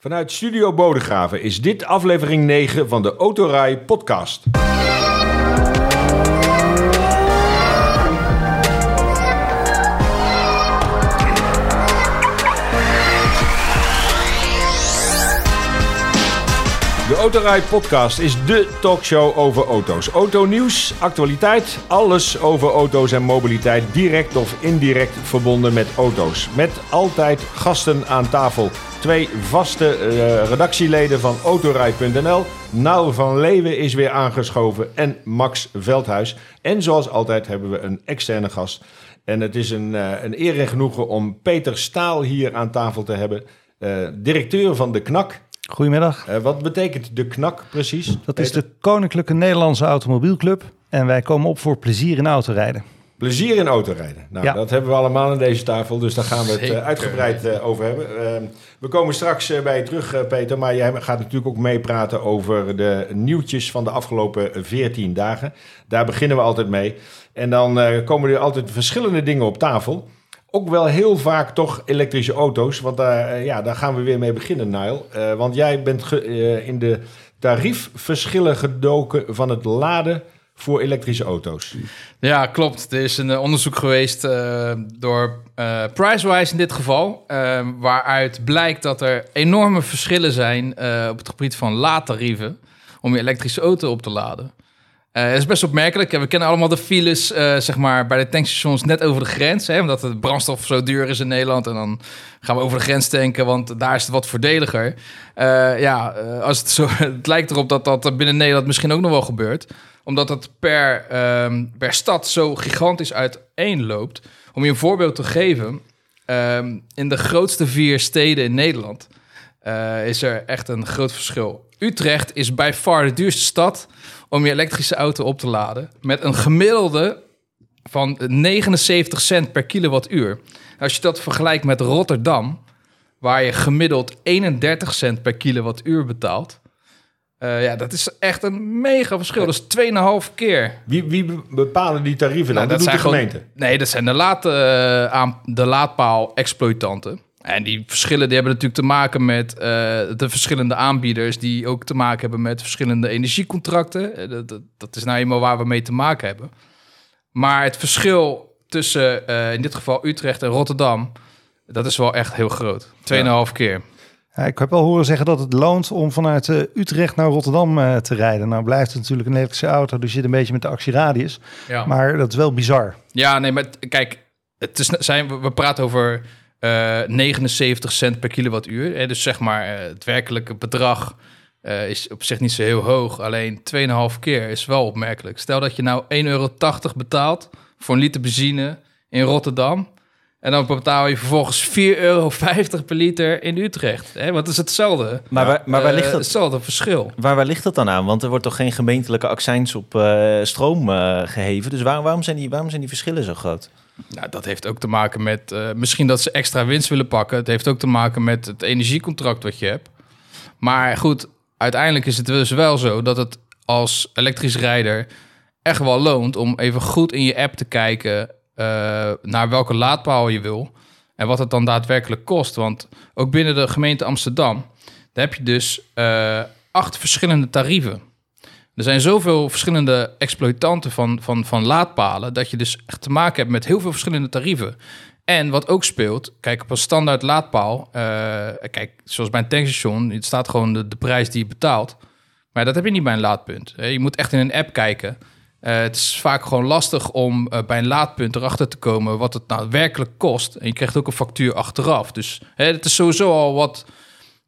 Vanuit Studio Bodegraven is dit aflevering 9 van de Autorij podcast. Autorij podcast is de talkshow over auto's. Autonieuws, actualiteit, alles over auto's en mobiliteit direct of indirect verbonden met auto's. Met altijd gasten aan tafel. Twee vaste eh, redactieleden van Autorij.nl. Nauw van Leeuwen is weer aangeschoven en Max Veldhuis. En zoals altijd hebben we een externe gast. En het is een, eh, een eer en genoegen om Peter Staal hier aan tafel te hebben. Eh, directeur van de KNAK. Goedemiddag. Eh, wat betekent de KNAK precies? Dat is de Koninklijke Nederlandse Automobielclub. En wij komen op voor plezier in autorijden. Plezier in autorijden. Nou, Ja. dat hebben we allemaal aan deze tafel, dus daar gaan we het eh, Zeker. uitgebreid eh, over hebben. Ehm, we komen straks bij je terug, eh, Peter, maar jij gaat natuurlijk ook meepraten over de nieuwtjes van de afgelopen 14 dagen. Daar beginnen we altijd mee. En dan eh, komen er altijd verschillende dingen op tafel. Ook wel heel vaak toch elektrische auto's, want daar, eh, ja, daar gaan we weer mee beginnen, Nile. Eh, want jij bent eh, in de tariefverschillen gedoken van het laden voor elektrische auto's. Ja, klopt. Er is een onderzoek geweest door eh Pricewise in dit geval, waaruit blijkt dat er enorme verschillen zijn op het gebied van laadtarieven om je elektrische auto op te laden. Eh het is best opmerkelijk. We kennen allemaal de files eh, zeg maar, bij de tankstations net over de grens. Hè, omdat de brandstof zo duur is in Nederland. En dan gaan we over de grens tanken, want daar is het wat voordeliger. Eh, ja, als het, zo, het lijkt erop dat dat binnen Nederland misschien ook nog wel gebeurt omdat het per, ehm, per stad zo gigantisch uiteenloopt. Om je een voorbeeld te geven. ehm, in de grootste vier steden in Nederland is er echt een groot verschil. Utrecht is bij far de duurste stad om je elektrische auto op te laden. Met een gemiddelde van 79 cent per kilowattuur. Als je dat vergelijkt met Rotterdam, waar je gemiddeld 31 cent per kilowattuur betaalt. Eh, ja, dat is echt een mega verschil. Dat is 2,5 keer. Wie, wie be- bepalen die tarieven dan? Nou, dat, doet de zijn gemeente. Gewoon, nee, dat zijn de, laad, eh, aan, de laadpaal-exploitanten. En die verschillen die hebben natuurlijk te maken met eh, de verschillende aanbieders... die ook te maken hebben met verschillende energiecontracten. Eh, dat, dat, dat is nou eenmaal waar we mee te maken hebben. Maar het verschil tussen eh, in dit geval Utrecht en Rotterdam... dat is wel echt heel groot. 2,5 keer. Ja, ik heb wel horen zeggen dat het loont om vanuit Utrecht naar Rotterdam te rijden. Nou blijft het natuurlijk een elektrische auto, dus je zit een beetje met de actieradius. Ja. Maar dat is wel bizar. Ja, nee, maar kijk, het is, zijn, we- we praten over eh 79 cent per kilowattuur. Hè, dus zeg maar, eh, het werkelijke bedrag eh, is op zich niet zo heel hoog. Alleen 2,5 keer is wel opmerkelijk. Stel dat je nou 1,80 euro betaalt voor een liter benzine in Rotterdam. En dan betaal je vervolgens 4,50 euro per liter in Utrecht. Hè, want het is hetzelfde. Maar, waar, maar waar, Eh, ligt dat, Hetzelfde verschil. waar, waar ligt dat dan aan? Want er wordt toch geen gemeentelijke accijns op eh, stroom eh, geheven? Dus waar- waarom, zijn die, waarom zijn die verschillen zo groot? Nou, dat heeft ook te maken met eh, misschien dat ze extra winst willen pakken. Het heeft ook te maken met het energiecontract wat je hebt. Maar goed, uiteindelijk is het dus wel zo dat het als elektrisch rijder echt wel loont om even goed in je app te kijken eh, naar welke laadpaal je wil en wat het dan daadwerkelijk kost. Want ook binnen de gemeente Amsterdam, daar heb je dus eh, acht verschillende tarieven. Er zijn zoveel verschillende exploitanten van, van, van laadpalen... dat je dus echt te maken hebt met heel veel verschillende tarieven. En wat ook speelt, kijk, op een standaard laadpaal... eh, kijk, zoals bij een tankstation, het staat gewoon de, de prijs die je betaalt. Maar dat heb je niet bij een laadpunt. Je moet echt in een app kijken. Eh, het is vaak gewoon lastig om eh, bij een laadpunt erachter te komen... wat het nou werkelijk kost. En je krijgt ook een factuur achteraf. Dus hè, het is sowieso al wat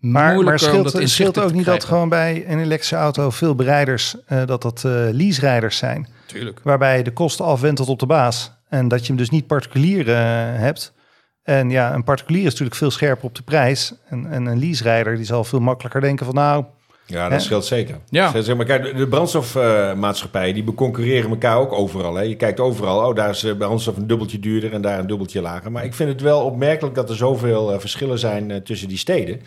Maar, maar scheelt, dat scheelt inzichtelijk ook niet dat gewoon bij een elektrische auto veel bereiders, eh, dat dat eh lease-rijders zijn. Tuurlijk. Waarbij je de kosten afwentelt op de baas. En dat je hem dus niet particulier eh, hebt. En ja, een particulier is natuurlijk veel scherper op de prijs. En, en een lease-rijder die zal veel makkelijker denken van nou, Ja, dat Hè? scheelt zeker. Ja. Zeker. Maar kijk, de- brandstofmaatschappijen die beconcurreren elkaar ook overal. Hè. Je kijkt overal, oh, daar is brandstof een dubbeltje duurder en daar een dubbeltje lager. Maar ik vind het wel opmerkelijk dat er zoveel verschillen zijn tussen die steden.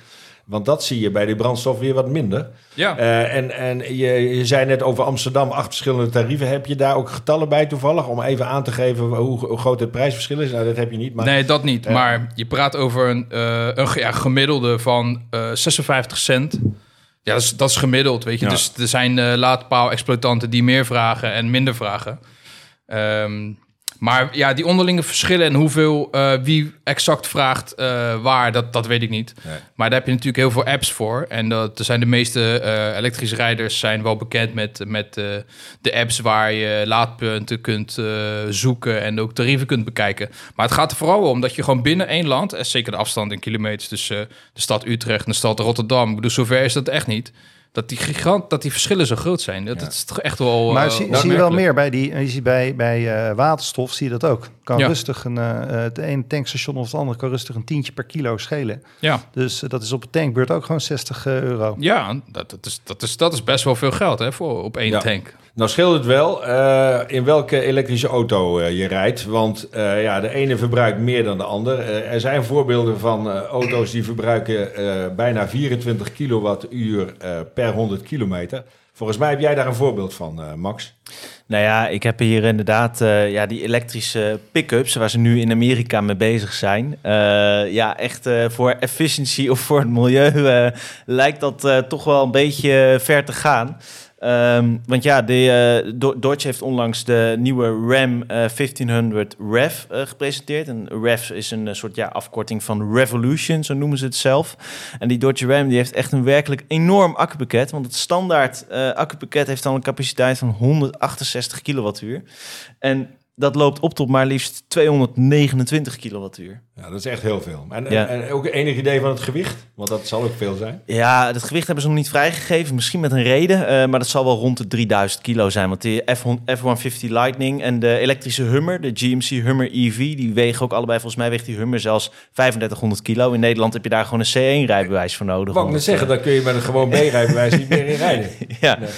Want dat zie je bij die brandstof weer wat minder. Ja. Eh, en en je, je zei net over Amsterdam, acht verschillende tarieven. Heb je daar ook getallen bij toevallig? Om even aan te geven hoe, hoe groot het prijsverschil is? Nou, dat heb je niet. Maar nee, dat niet. Ja. Maar je praat over een, eh, een ja, gemiddelde van eh 56 cent. Ja, dat is, dat is gemiddeld, weet je. Ja. Dus er zijn eh laadpaal-exploitanten die meer vragen en minder vragen. Ehm, maar ja, die onderlinge verschillen en hoeveel eh, wie exact vraagt eh, waar, dat, dat weet ik niet. Nee. Maar daar heb je natuurlijk heel veel apps voor. En dat er zijn de meeste eh, elektrische rijders zijn wel bekend met, met de apps waar je laadpunten kunt zoeken en ook tarieven kunt bekijken. Maar het gaat er vooral om dat je gewoon binnen één land, en zeker de afstand in kilometers tussen de stad Utrecht en de stad Rotterdam, ik bedoel, zover is dat echt niet. Dat die gigant, dat die verschillen zo groot zijn. Dat, Ja. dat is toch echt wel. Maar eh, zie, je wel meer bij die, je ziet bij, bij eh, waterstof zie je dat ook. Kan Ja. rustig een, eh, het ene tankstation of het andere kan rustig een tientje per kilo schelen. Ja, Dus dat is op een tankbeurt ook gewoon 60 euro. ja dat, dat, is, dat, is, dat is best wel veel geld hè, voor, op één Ja. tank. Nou scheelt het wel eh, in welke elektrische auto je rijdt. Want eh, ja, de ene verbruikt meer dan de ander. Er zijn voorbeelden van eh, auto's die verbruiken eh, bijna 24 kilowattuur eh, per 100 kilometer. Volgens mij heb jij daar een voorbeeld van, eh, Max. Nou ja, ik heb hier inderdaad eh, ja, die elektrische pick-ups waar ze nu in Amerika mee bezig zijn. Eh, ja, echt eh, voor efficiëntie of voor het milieu lijkt dat toch wel een beetje ver te gaan. Ehm, want ja, de, Do- Dodge heeft onlangs de nieuwe Ram eh, 1500 Rev gepresenteerd. En Rev is een soort ja, afkorting van Revolution, zo noemen ze het zelf. En die Dodge Ram die heeft echt een werkelijk enorm accupakket. Want het standaard accupakket heeft al een capaciteit van 168 kilowattuur. En dat loopt op tot maar liefst 229 kilowattuur. Ja, dat is echt heel veel. En, Ja. en, ook enig idee van het gewicht? Want dat zal ook veel zijn. Ja, het gewicht hebben ze nog niet vrijgegeven. Misschien met een reden. eh, maar dat zal wel rond de 3000 kilo zijn. Want de F1- F-150 Lightning en de elektrische Hummer, de GMC Hummer EV, die wegen ook allebei. Volgens mij weegt die Hummer zelfs 3500 kilo. In Nederland heb je daar gewoon een C1-rijbewijs voor nodig. Wou ik net zeggen, dan kun je met een gewoon B-rijbewijs niet meer in rijden. eh, ja. Nee.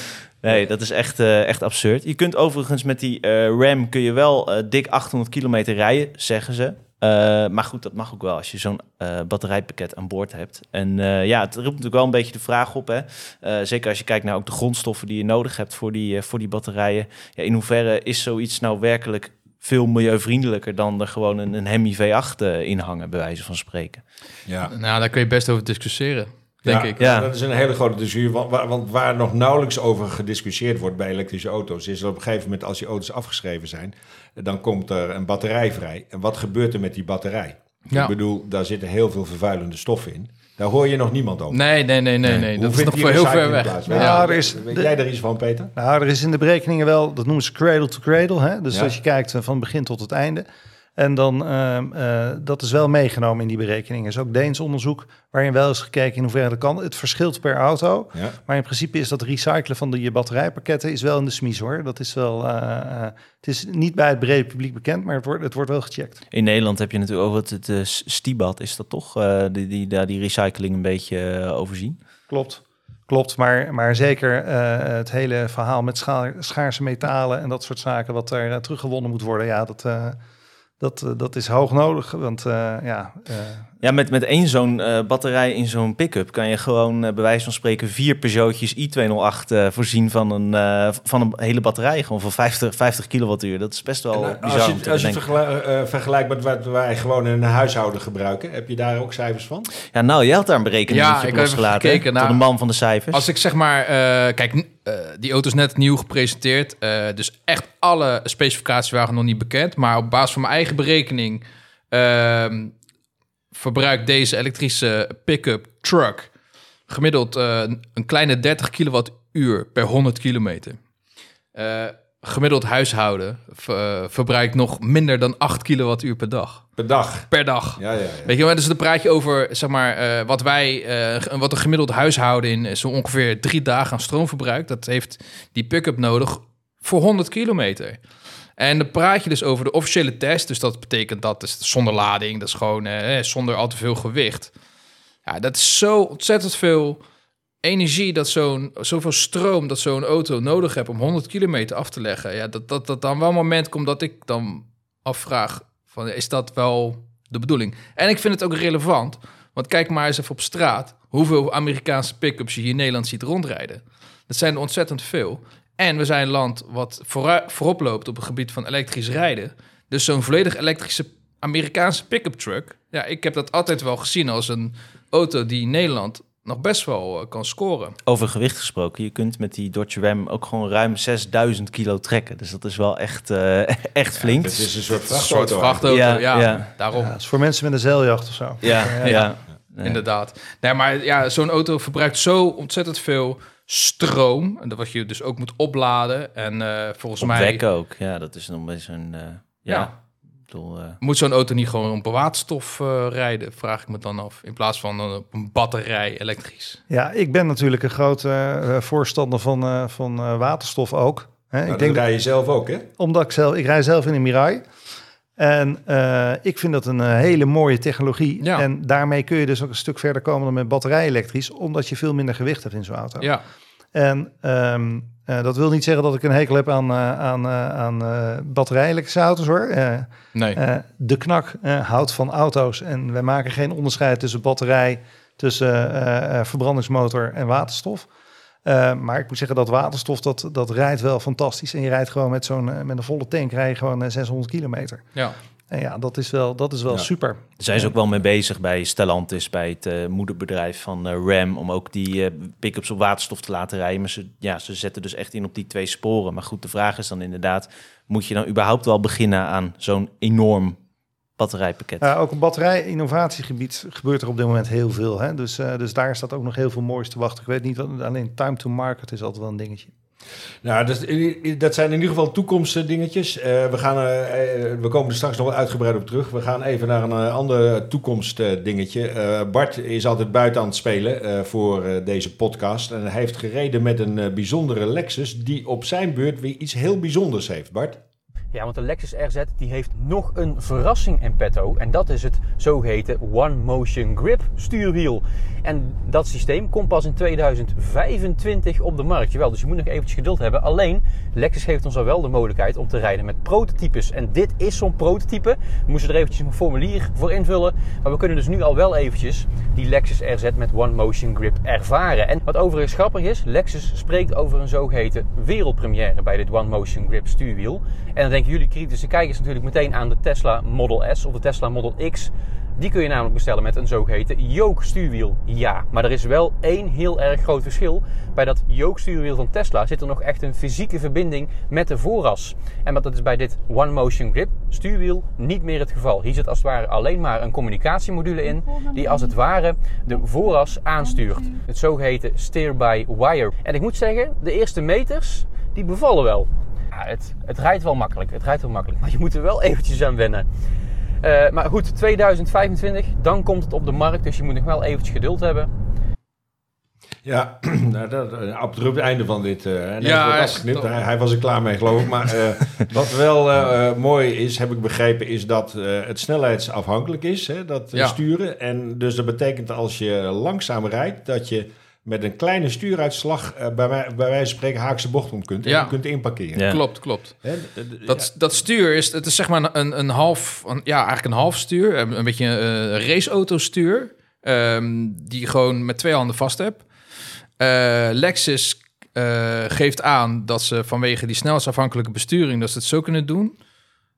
Nee, dat is echt, eh, echt absurd. Je kunt overigens met die eh, RAM kun je wel eh, dik 800 kilometer rijden, zeggen ze. Eh, maar goed, dat mag ook wel als je zo'n eh, batterijpakket aan boord hebt. En eh, ja, het roept natuurlijk wel een beetje de vraag op. Hè? Eh, zeker als je kijkt naar ook de grondstoffen die je nodig hebt voor die, eh, voor die batterijen. Ja, in hoeverre is zoiets nou werkelijk veel milieuvriendelijker dan er gewoon een, een Hemi V8 eh, in hangen, bij wijze van spreken. Ja. Nou, daar kun je best over discussiëren, denk ja, ik. Ja. Dat is een hele grote discussie. Want, waar- want waar nog nauwelijks over gediscussieerd wordt bij elektrische auto's, is dat op een gegeven moment als die auto's afgeschreven zijn, dan komt er een batterij vrij. En wat gebeurt er met die batterij? Ja. Ik bedoel, daar zitten heel veel vervuilende stoffen in. Daar hoor je nog niemand over. Nee, nee, nee, nee, nee. Dat is nog voor heel ver weg. plaats? Ja, Ja. er is- Weet de- jij er iets van, Peter? Nou, er is in de berekeningen wel, dat noemen ze cradle to cradle. Hè? Dus Ja. als je kijkt eh, van het begin tot het einde. En dan, eh, dat is wel meegenomen in die berekeningen. Er is ook Deens onderzoek waarin wel is gekeken in hoeverre dat kan. Het verschilt per auto. Ja. Maar in principe is dat recyclen van die batterijpakketten is wel in de smies hoor. Dat is wel, eh, eh, het is niet bij het brede publiek bekend, maar het wordt, het wordt wel gecheckt. In Nederland heb je natuurlijk ook het, het Stibad, is dat toch? die, die, daar die recycling een beetje overzien. Klopt. Klopt, maar, maar zeker het hele verhaal met scha schaarse metalen en dat soort zaken, wat er teruggewonnen moet worden, ja, dat, dat, eh, dat is hoog nodig. Want eh, ja, eh, Ja, met, met één zo'n eh, batterij in zo'n pick-up kan je gewoon eh, bij wijze van spreken vier Peugeotjes i208 eh, voorzien van een, eh, van een hele batterij. Gewoon van 50, 50 kilowattuur. Dat is best wel En, bizar als je, als je eh, vergelijkt met wat wij gewoon in een huishouden gebruiken, heb je daar ook cijfers van? Ja, nou, jij had daar een berekening Ja, op ik losgelaten. gekeken Tot naar- de man van de cijfers. Als ik zeg maar, eh, kijk, eh, die auto is net nieuw gepresenteerd. eh, dus echt alle specificaties waren nog niet bekend. Maar op basis van mijn eigen berekening ehm, verbruikt deze elektrische pick-up truck gemiddeld eh, een kleine 30 kilowattuur per 100 kilometer. Eh, gemiddeld huishouden eh, verbruikt nog minder dan 8 kilowattuur per dag. Per dag. Per dag. Ja, ja, ja. Weet je wel, dus dan praat je over, zeg maar, wat wij, wat een gemiddeld huishouden in zo ongeveer drie dagen aan stroom verbruikt. Dat heeft die pick-up nodig voor 100 kilometer. En dan praat je dus over de officiële test. Dus dat betekent dat is zonder lading, dat is gewoon eh, zonder al te veel gewicht. Ja, dat is zo ontzettend veel energie, dat zo'n, zoveel stroom dat zo'n auto nodig heeft om 100 kilometer af te leggen. Ja, dat, dat, dat dan wel een moment komt dat ik dan afvraag van, is dat wel de bedoeling? En ik vind het ook relevant, want kijk maar eens even op straat. hoeveel Amerikaanse pick-ups je hier in Nederland ziet rondrijden. Dat zijn er ontzettend veel. En we zijn een land wat voorop loopt op het gebied van elektrisch rijden. Dus zo'n volledig elektrische Amerikaanse pick-up truck. Ja, ik heb dat altijd wel gezien als een auto die in Nederland nog best wel eh, kan scoren. Over gewicht gesproken, je kunt met die Dodge Ram ook gewoon ruim 6000 kilo trekken. Dus dat is wel echt, eh, echt flink. Het is een soort vrachtauto. vrachtauto, Ja, ja, ja. daarom. Ja, is voor mensen met een zeiljacht of zo. Ja, ja. Inderdaad. Nee, maar ja, zo'n auto verbruikt zo ontzettend veel stroom. En dat wat je dus ook moet opladen. En eh, volgens Op mij wek ook. Ja, dat is nog best een... eh, ja, Ja. bedoel, eh, moet zo'n auto niet gewoon op een waterstof eh, rijden, vraag ik me dan af. In plaats van op een batterij elektrisch. Ja, ik ben natuurlijk een grote voorstander van, eh, van eh, waterstof ook. Hè, Nou, ik dat denk dat, rij je zelf ook, hè? omdat ik zelf, ik rij zelf in een Mirai. En eh, ik vind dat een eh, hele mooie technologie. Ja. En daarmee kun je dus ook een stuk verder komen dan met batterij elektrisch, omdat je veel minder gewicht hebt in zo'n auto. Ja, En ehm, eh, dat wil niet zeggen dat ik een hekel heb aan, eh, aan, aan batterij-elektrische auto's hoor. Nee. de knak houdt van auto's en wij maken geen onderscheid tussen batterij, tussen verbrandingsmotor en waterstof. Eh, maar ik moet zeggen dat waterstof, dat, dat rijdt wel fantastisch. En je rijdt gewoon met zo'n eh, met een volle tank, rij je gewoon eh, 600 kilometer. ja. En ja, dat is wel, dat is wel Ja. super. Daar zijn ze ook wel mee bezig bij Stellantis, bij het eh, moederbedrijf van eh, Ram, om ook die eh, pick-ups op waterstof te laten rijden. Maar ze, ja, ze zetten dus echt in op die twee sporen. Maar goed, de vraag is dan inderdaad, moet je dan überhaupt wel beginnen aan zo'n enorm batterijpakket? Ja, ook op batterij-innovatiegebied gebeurt er op dit moment heel veel. Hè? Dus, eh, dus daar staat ook nog heel veel moois te wachten. Ik weet niet, wat, alleen time to market is altijd wel een dingetje. Nou, dat, dat zijn in ieder geval toekomstdingetjes. Eh, we, gaan, eh, eh, we komen er straks nog wel uitgebreid op terug. We gaan even naar een eh, ander toekomstdingetje. Eh, Bart is altijd buiten aan het spelen eh, voor eh, deze podcast. En hij heeft gereden met een eh, bijzondere Lexus... die op zijn beurt weer iets heel bijzonders heeft, Bart. Ja, want de Lexus RZ die heeft nog een verrassing in petto. En dat is het zogeheten One Motion Grip stuurwiel. En dat systeem komt pas in 2025 op de markt. Jawel, dus je moet nog eventjes geduld hebben. Alleen, Lexus geeft ons al wel de mogelijkheid om te rijden met prototypes. En dit is zo'n prototype. We moesten er eventjes een formulier voor invullen. Maar we kunnen dus nu al wel eventjes die Lexus RZ met One Motion Grip ervaren. En wat overigens grappig is, Lexus spreekt over een zogeheten wereldpremière bij dit One Motion Grip stuurwiel. En dan jullie kritische kijkers natuurlijk meteen aan de Tesla Model S of de Tesla Model X. Die kun je namelijk bestellen met een zogeheten yoke stuurwiel. Ja, maar er is wel één heel erg groot verschil. Bij dat yoke stuurwiel van Tesla zit er nog echt een fysieke verbinding met de vooras. En dat is bij dit One Motion Grip stuurwiel niet meer het geval. Hier zit als het ware alleen maar een communicatiemodule in die als het ware de vooras aanstuurt. Het zogeheten steer-by-wire. En ik moet zeggen, de eerste meters die bevallen wel. Ja, het, het rijdt wel makkelijk, het rijdt wel makkelijk, maar je moet er wel eventjes aan wennen. Eh, maar goed, 2025, dan komt het op de markt, dus je moet nog wel eventjes geduld hebben. Ja, nou, dat, een abrupt einde van dit. eh Ja, hij- afgeknipt. Hij, hij was er klaar mee, geloof ik. Maar eh, wat wel eh, eh, mooi is, heb ik begrepen, is dat eh, het snelheidsafhankelijk is, hè, dat eh, Ja. sturen. En dus dat betekent als je langzaam rijdt, dat je met een kleine stuuruitslag eh, bij, mij, bij wijze van spreken haakse bocht om kunt. En Ja. je kunt inparkeren. Ja. Klopt, klopt. Dat, dat stuur is, het is zeg maar een, een half, een- ja, eigenlijk een half stuur. Een, een beetje een raceauto stuur. ehm, die je gewoon met twee handen vast hebt. Eh, Lexus eh, geeft aan dat ze vanwege die snelheidsafhankelijke besturing, dat ze het zo kunnen doen.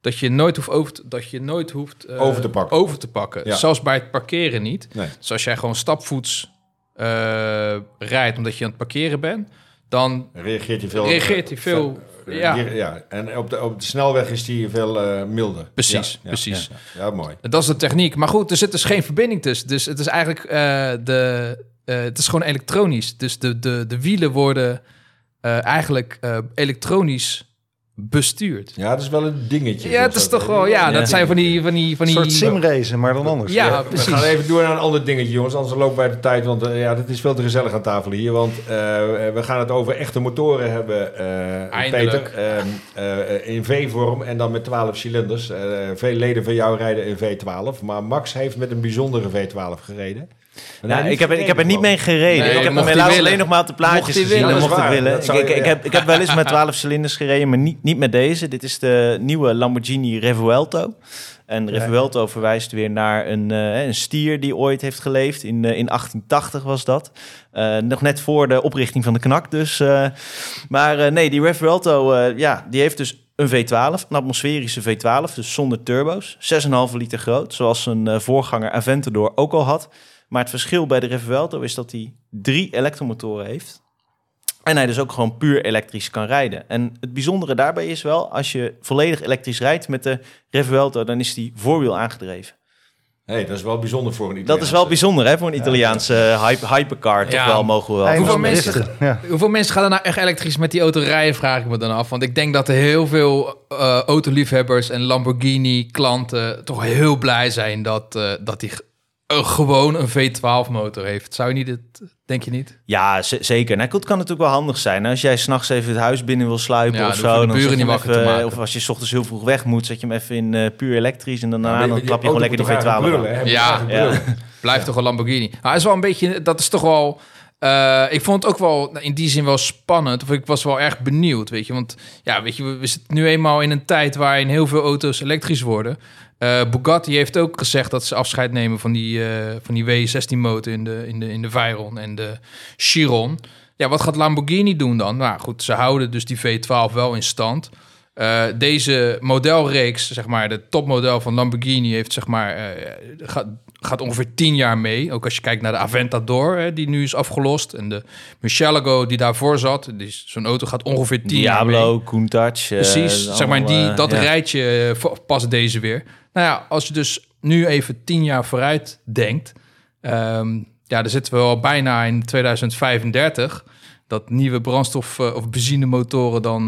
Dat je nooit hoeft over te, dat je nooit hoeft eh, Over te pakken. Over te pakken. Ja. Zelfs bij het parkeren niet. Nee. Dus als jij gewoon stapvoets rijdt omdat je aan het parkeren bent, dan reageert hij veel... reageert hij veel. eh, ja. die- ja. En op de, op de snelweg is hij veel eh, milder. Precies, Ja, ja, precies. Ja, ja, mooi. Dat is de techniek. Maar goed, er zit dus geen verbinding tussen. Dus het is eigenlijk eh, de. eh, het is gewoon elektronisch. Dus de, de, de wielen worden eh, eigenlijk eh, elektronisch bestuurd. Ja, dat is wel een dingetje. Ja, het is toch wel. Ja, dat zijn van die. Van die, van Een die soort simracen, maar dan anders. Ja, We precies. gaan even door naar een ander dingetje, jongens. Anders lopen wij de tijd. Want eh, ja, het is veel te gezellig aan tafel hier. Want eh, we gaan het over echte motoren hebben, eh, Eindelijk. Peter. Ehm, eh, in V-vorm en dan met 12 cilinders. Eh, veel leden van jou rijden in V12. Maar Max heeft met een bijzondere V12 gereden. Nou, ik, heb, er- ik heb er niet mee gereden. Nee, ik heb hem helaas alleen nog maar op de plaatjes gezien. willen. Mocht ik willen. Ik, ik, heb, ik heb wel eens met 12 cilinders gereden, maar niet, niet met deze. Dit is de nieuwe Lamborghini Revuelto. En Ja. Revuelto verwijst weer naar een, eh, een stier die ooit heeft geleefd. In, eh, in 1880 was dat. Eh, nog net voor de oprichting van de knak dus. maar nee, die Revuelto, ja, die heeft dus een V12, een atmosferische V12, dus zonder turbo's. 6,5 liter groot, zoals zijn voorganger Aventador ook al had. Maar het verschil bij de Revuelto is dat hij drie elektromotoren heeft. En hij dus ook gewoon puur elektrisch kan rijden. En het bijzondere daarbij is wel, als je volledig elektrisch rijdt met de Revuelto, dan is die voorwiel aangedreven. hey, dat is wel bijzonder voor een Dat Italiaanse. is wel bijzonder hè, voor een Italiaanse eh, hype, hypercar, toch Ja. wel, mogen we wel. Hoeveel mensen- Ja. Hoeveel mensen gaan er nou echt elektrisch met die auto rijden, vraag ik me dan af. Want ik denk dat er heel veel eh, autoliefhebbers en Lamborghini-klanten toch heel blij zijn dat, eh dat die gewoon een V12-motor heeft. Zou je niet het, denk je niet? Ja, zeker. Nou, het kan natuurlijk wel handig zijn. Als jij s'nachts even het huis binnen wil sluipen Ja, of zo. de dan buren niet wakker te even- maken. Of als je 's ochtends heel vroeg weg moet, zet je hem even in eh, puur elektrisch. En Ja, daarna, dan klap je gewoon lekker die V12 aan. Ja, Ja. Blijft toch een Lamborghini. Maar het is wel een beetje, dat is toch wel... eh, ik vond het ook wel nou, in die zin wel spannend. Of ik was wel erg benieuwd, weet je. Want ja, weet je, we, we zitten nu eenmaal in een tijd waarin heel veel auto's elektrisch worden. Eh, Bugatti heeft ook gezegd dat ze afscheid nemen van die, eh, van die W16-motor in de, in, de, in de Veyron en de Chiron. Ja, wat gaat Lamborghini doen dan? Nou goed, ze houden dus die V12 wel in stand. Eh, deze modelreeks, zeg maar, de topmodel van Lamborghini heeft, zeg maar, gaat, gaat ongeveer 10 jaar mee. Ook als je kijkt naar de Aventador, hè, die nu is afgelost. En de Murcielago die daarvoor zat. Dus zo'n auto gaat ongeveer 10 jaar mee. Diablo, Countach. eh, Precies, zeg maar, die, eh, dat ja. rijtje eh, past deze weer. Nou ja, als je dus nu even tien jaar vooruit denkt... ehm, ja, dan zitten we al bijna in 2035... dat nieuwe brandstof- of benzinemotoren dan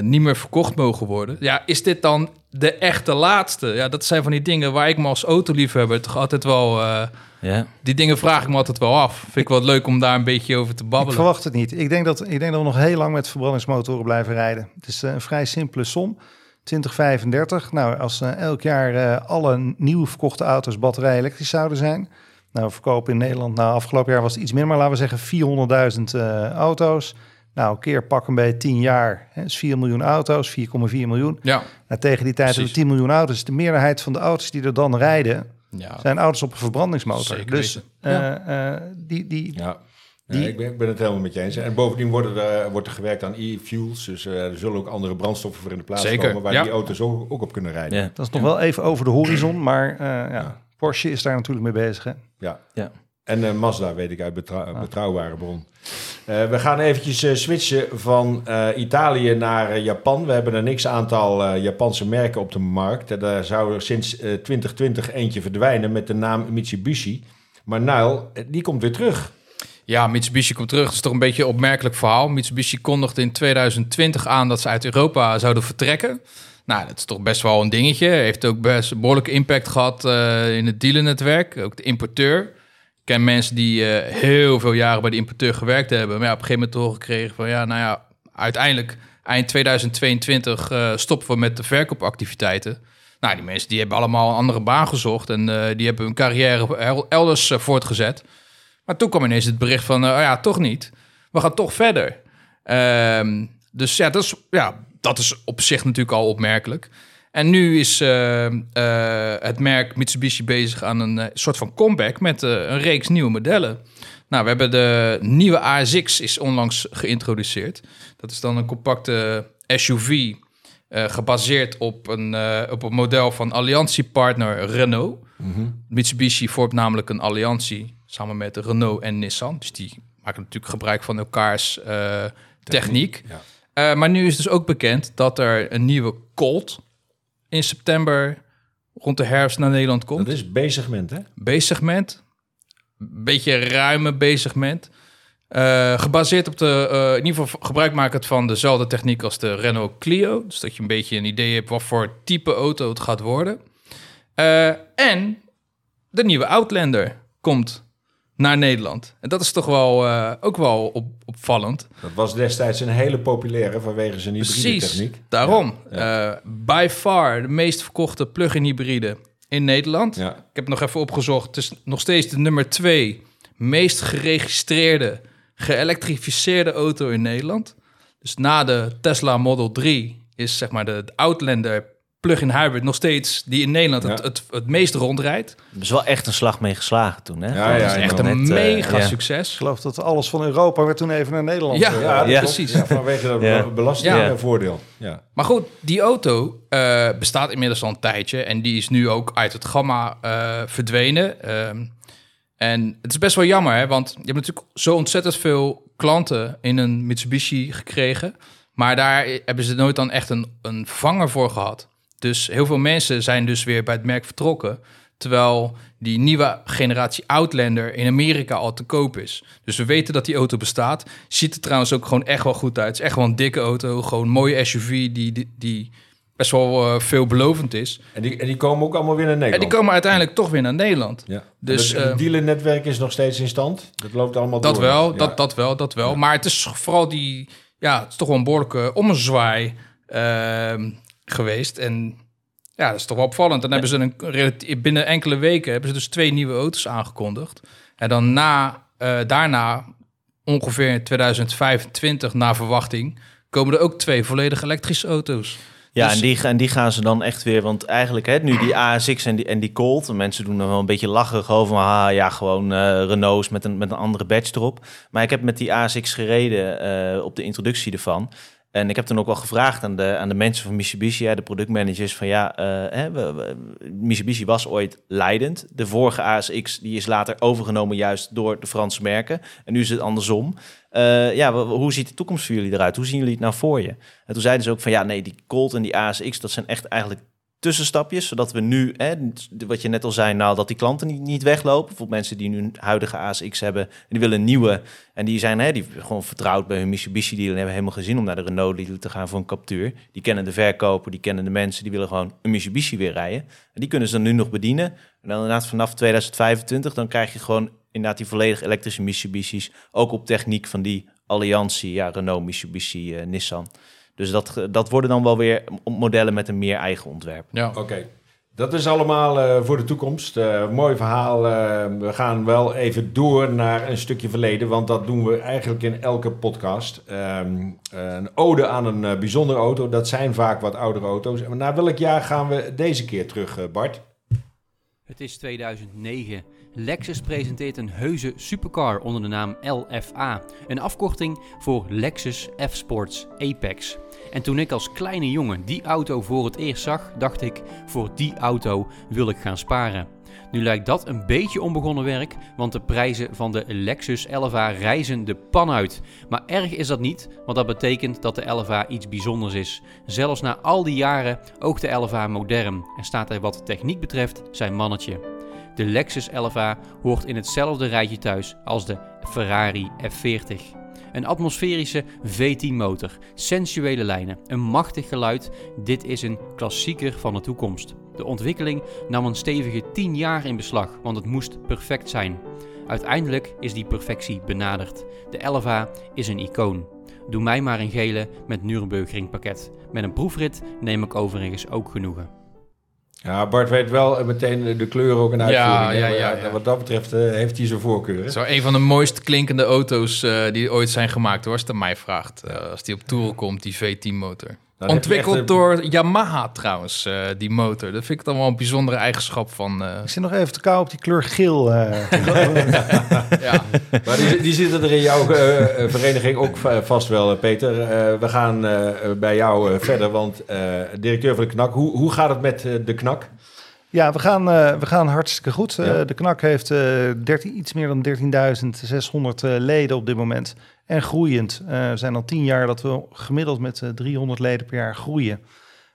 niet meer verkocht mogen worden. Ja, is dit dan de echte laatste? Ja, dat zijn van die dingen waar ik me als autoliefhebber toch altijd wel... eh, Ja. die dingen vraag ik me altijd wel af. Vind ik wel leuk om daar een beetje over te Ik babbelen. verwacht het niet. Ik denk, dat, ik denk dat we nog heel lang met verbrandingsmotoren blijven rijden. Het is eh, een vrij simpele som. 2035. Nou, als eh, elk jaar eh, alle nieuw verkochte auto's batterij elektrisch zouden zijn. Nou, verkopen in Nederland, nou afgelopen jaar was het iets minder, maar laten we zeggen 400.000 eh, auto's. Nou, een keer pak een beetje 10 jaar. Hè, is 4 miljoen auto's, 4,4 miljoen. Ja, Nou, tegen die tijd hebben we Precies. 10 miljoen auto's. De meerderheid van de auto's die er dan rijden, ja. zijn auto's op een verbrandingsmotor. Zeker dus weten. eh, eh, die, die, Ja. Die- Ja, ik, ben, ik ben het helemaal met je eens. En bovendien worden er, wordt er gewerkt aan e-fuels. Dus eh, er zullen ook andere brandstoffen voor in de plaats Zeker, komen... waar ja. die auto's ook, ook op kunnen rijden. Ja. Dat is nog wel even over de horizon, maar eh, ja, Porsche is daar natuurlijk mee bezig. Hè? Ja. Ja. En eh, Mazda weet ik uit betra- betrouwbare bron. Eh, we gaan eventjes eh, switchen van eh, Italië naar Japan. We hebben een x-aantal Japanse merken op de markt. Daar zou er sinds eh, 2020 eentje verdwijnen met de naam Mitsubishi. Maar eh, die komt weer terug. Ja, Mitsubishi komt terug. Dat is toch een beetje een opmerkelijk verhaal. Mitsubishi kondigde in 2020 aan dat ze uit Europa zouden vertrekken. Nou, dat is toch best wel een dingetje. Heeft ook best behoorlijke impact gehad eh, in het dealernetwerk. Ook de importeur. Ken mensen die eh, heel veel jaren bij de importeur gewerkt hebben. Maar ja, op een gegeven moment horen gekregen van... ja, nou ja, uiteindelijk eind 2022 eh, stoppen we met de verkoopactiviteiten. Nou, die mensen die hebben allemaal een andere baan gezocht... en eh, die hebben hun carrière el- elders voortgezet. Maar toen kwam ineens het bericht van, oh ja, toch niet. We gaan toch verder. Ehm, dus ja dat, is, ja, dat is op zich natuurlijk al opmerkelijk. En nu is eh, eh, het merk Mitsubishi bezig aan een eh, soort van comeback met een reeks nieuwe modellen. Nou, we hebben de nieuwe ASX is onlangs geïntroduceerd. Dat is dan een compacte SUV gebaseerd op een, op een model van alliantiepartner Renault. Mitsubishi vormt namelijk een alliantie samen met Renault en Nissan. Dus die maken natuurlijk gebruik van elkaars techniek. Ja. Eh, maar nu is dus ook bekend dat er een nieuwe Colt in september rond de herfst naar Nederland komt. Dat is B-segment, hè? B-segment. Een beetje ruime B-segment. Eh, gebaseerd op de, eh, in ieder geval gebruik maken het van dezelfde techniek als de Renault Clio. Dus dat je een beetje een idee hebt wat voor type auto het gaat worden. Eh, en de nieuwe Outlander komt naar Nederland. En dat is toch wel eh, ook wel op, opvallend. Dat was destijds een hele populaire vanwege zijn hybride Precies, techniek. daarom. Ja, Eh, by far de meest verkochte plug-in hybride in Nederland. Ja. Ik heb nog even opgezocht. Het is nog steeds de nummer twee meest geregistreerde geëlektrificeerde auto in Nederland. Dus na de Tesla Model 3 is zeg maar de Outlander plug-in hybrid nog steeds die in Nederland het, Ja. het, het meest rondrijdt. Er is wel echt een slag mee geslagen toen, hè? Ja, ja, dat is echt een Net, eh, mega ja. Ik succes. geloof dat alles van Europa werd toen even naar Nederland. Ja. eh, Ja, dat precies. Ja, vanwege dat Ja. belastingvoordeel. Ja. Maar goed, die auto eh, bestaat inmiddels al een tijdje en die is nu ook uit het gamma eh, verdwenen. Ehm, en het is best wel jammer, hè, want je hebt natuurlijk zo ontzettend veel klanten in een Mitsubishi gekregen, maar daar hebben ze nooit dan echt een, een vervanger voor gehad. Dus heel veel mensen zijn dus weer bij het merk vertrokken, terwijl die nieuwe generatie Outlander in Amerika al te koop is. Dus we weten dat die auto bestaat. Ziet er trouwens ook gewoon echt wel goed uit. Het is echt wel een dikke auto, gewoon een mooie SUV die, die, die best wel eh, veelbelovend is. En, die, en die komen ook allemaal weer naar En Nederland. die komen uiteindelijk toch weer naar Nederland. Ja. Dus, Dus het eh, dealernetwerk is nog steeds in stand. Dat loopt allemaal Dat door. wel, Ja. dat, dat wel, dat wel. Maar het is vooral die, ja, het is toch wel een behoorlijke ommezwaai ehm, geweest. En ja, dat is toch wel opvallend. Dan hebben ze een relatief, binnen enkele weken hebben ze dus twee nieuwe auto's aangekondigd. En dan na, eh, daarna, ongeveer in 2025 na verwachting, komen er ook twee volledig elektrische auto's. Ja, Dus- en, die, en die gaan ze dan echt weer, want eigenlijk hè, nu die ASX en die, en die Colt, en mensen doen er wel een beetje lacherig over, maar ah, ja, gewoon eh Renault's met een, met een andere badge erop. Maar ik heb met die ASX gereden eh, op de introductie ervan. En ik heb toen ook wel gevraagd aan de, aan de mensen van Mitsubishi, de productmanagers, van ja, eh, hè, Mitsubishi was ooit leidend. De vorige ASX die is later overgenomen juist door de Franse merken. En nu is het andersom. Eh, ja, hoe ziet de toekomst voor jullie eruit? Hoe zien jullie het nou voor je? En toen zeiden ze ook van ja, nee, die Colt en die ASX, dat zijn echt eigenlijk tussenstapjes, zodat we nu, hè, wat je net al zei, nou, dat die klanten niet, niet weglopen. Bijvoorbeeld mensen die nu een huidige ASX hebben en die willen een nieuwe. En die zijn hè, die gewoon vertrouwd bij hun Mitsubishi dealer en hebben helemaal geen zin om naar de Renault dealer te gaan voor een captuur. Die kennen de verkoper, die kennen de mensen, die willen gewoon een Mitsubishi weer rijden. En die kunnen ze dan nu nog bedienen. En dan inderdaad vanaf 2025, dan krijg je gewoon inderdaad die volledig elektrische Mitsubishi's, ook op techniek van die alliantie, ja, Renault, Mitsubishi, eh, Nissan. Dus dat, dat worden dan wel weer modellen met een meer eigen ontwerp. Ja. Oké. Dat is allemaal eh, voor de toekomst. Eh, mooi verhaal. Eh, we gaan wel even door naar een stukje verleden, want dat doen we eigenlijk in elke podcast. Ehm, een ode aan een bijzondere auto. Dat zijn vaak wat oudere auto's. En naar welk jaar gaan we deze keer terug, Bart? Het is 2009. Lexus presenteert een heuse supercar onder de naam LFA. Een afkorting voor Lexus F-Sports Apex. En toen ik als kleine jongen die auto voor het eerst zag, dacht ik, voor die auto wil ik gaan sparen. Nu lijkt dat een beetje onbegonnen werk, want de prijzen van de Lexus LFA reizen de pan uit. Maar erg is dat niet, want dat betekent dat de LFA iets bijzonders is. Zelfs na al die jaren oogt de LFA modern en staat hij wat techniek betreft zijn mannetje. De Lexus LFA hoort in hetzelfde rijtje thuis als de Ferrari F40. Een atmosferische V10-motor, sensuele lijnen, een machtig geluid. Dit is een klassieker van de toekomst. De ontwikkeling nam een stevige 10 jaar in beslag, want het moest perfect zijn. Uiteindelijk is die perfectie benaderd. De LFA is een icoon. Doe mij maar een gele met Nürburgring pakket. Met een proefrit neem ik overigens ook genoegen. Ja, Bart weet wel eh, meteen de kleur ook en uitvoering. ja, ja, ja. Wat dat betreft eh, heeft hij zijn voorkeur. hè? Zo een van de mooist klinkende auto's eh, die ooit zijn gemaakt, hoor, als het aan mij vraagt. Eh, als die op tour komt, die V10-motor. Dan Ontwikkeld een- door Yamaha trouwens, eh, die motor. Dat vind ik dan wel een bijzondere eigenschap van... eh, Ik zit nog even te kou op die kleur geel. eh. ja. Maar die, die zitten er in jouw vereniging ook va- vast wel, Peter. Eh, we gaan eh, bij jou eh, verder, want eh, directeur van de KNAK, hoe, hoe gaat het met de KNAK? Ja, we gaan, eh, we gaan hartstikke goed. Eh, Ja. de KNAK heeft eh 13, iets meer dan 13.600 eh, leden op dit moment. En groeiend. Eh, we zijn al tien jaar dat we gemiddeld met eh, 300 leden per jaar groeien.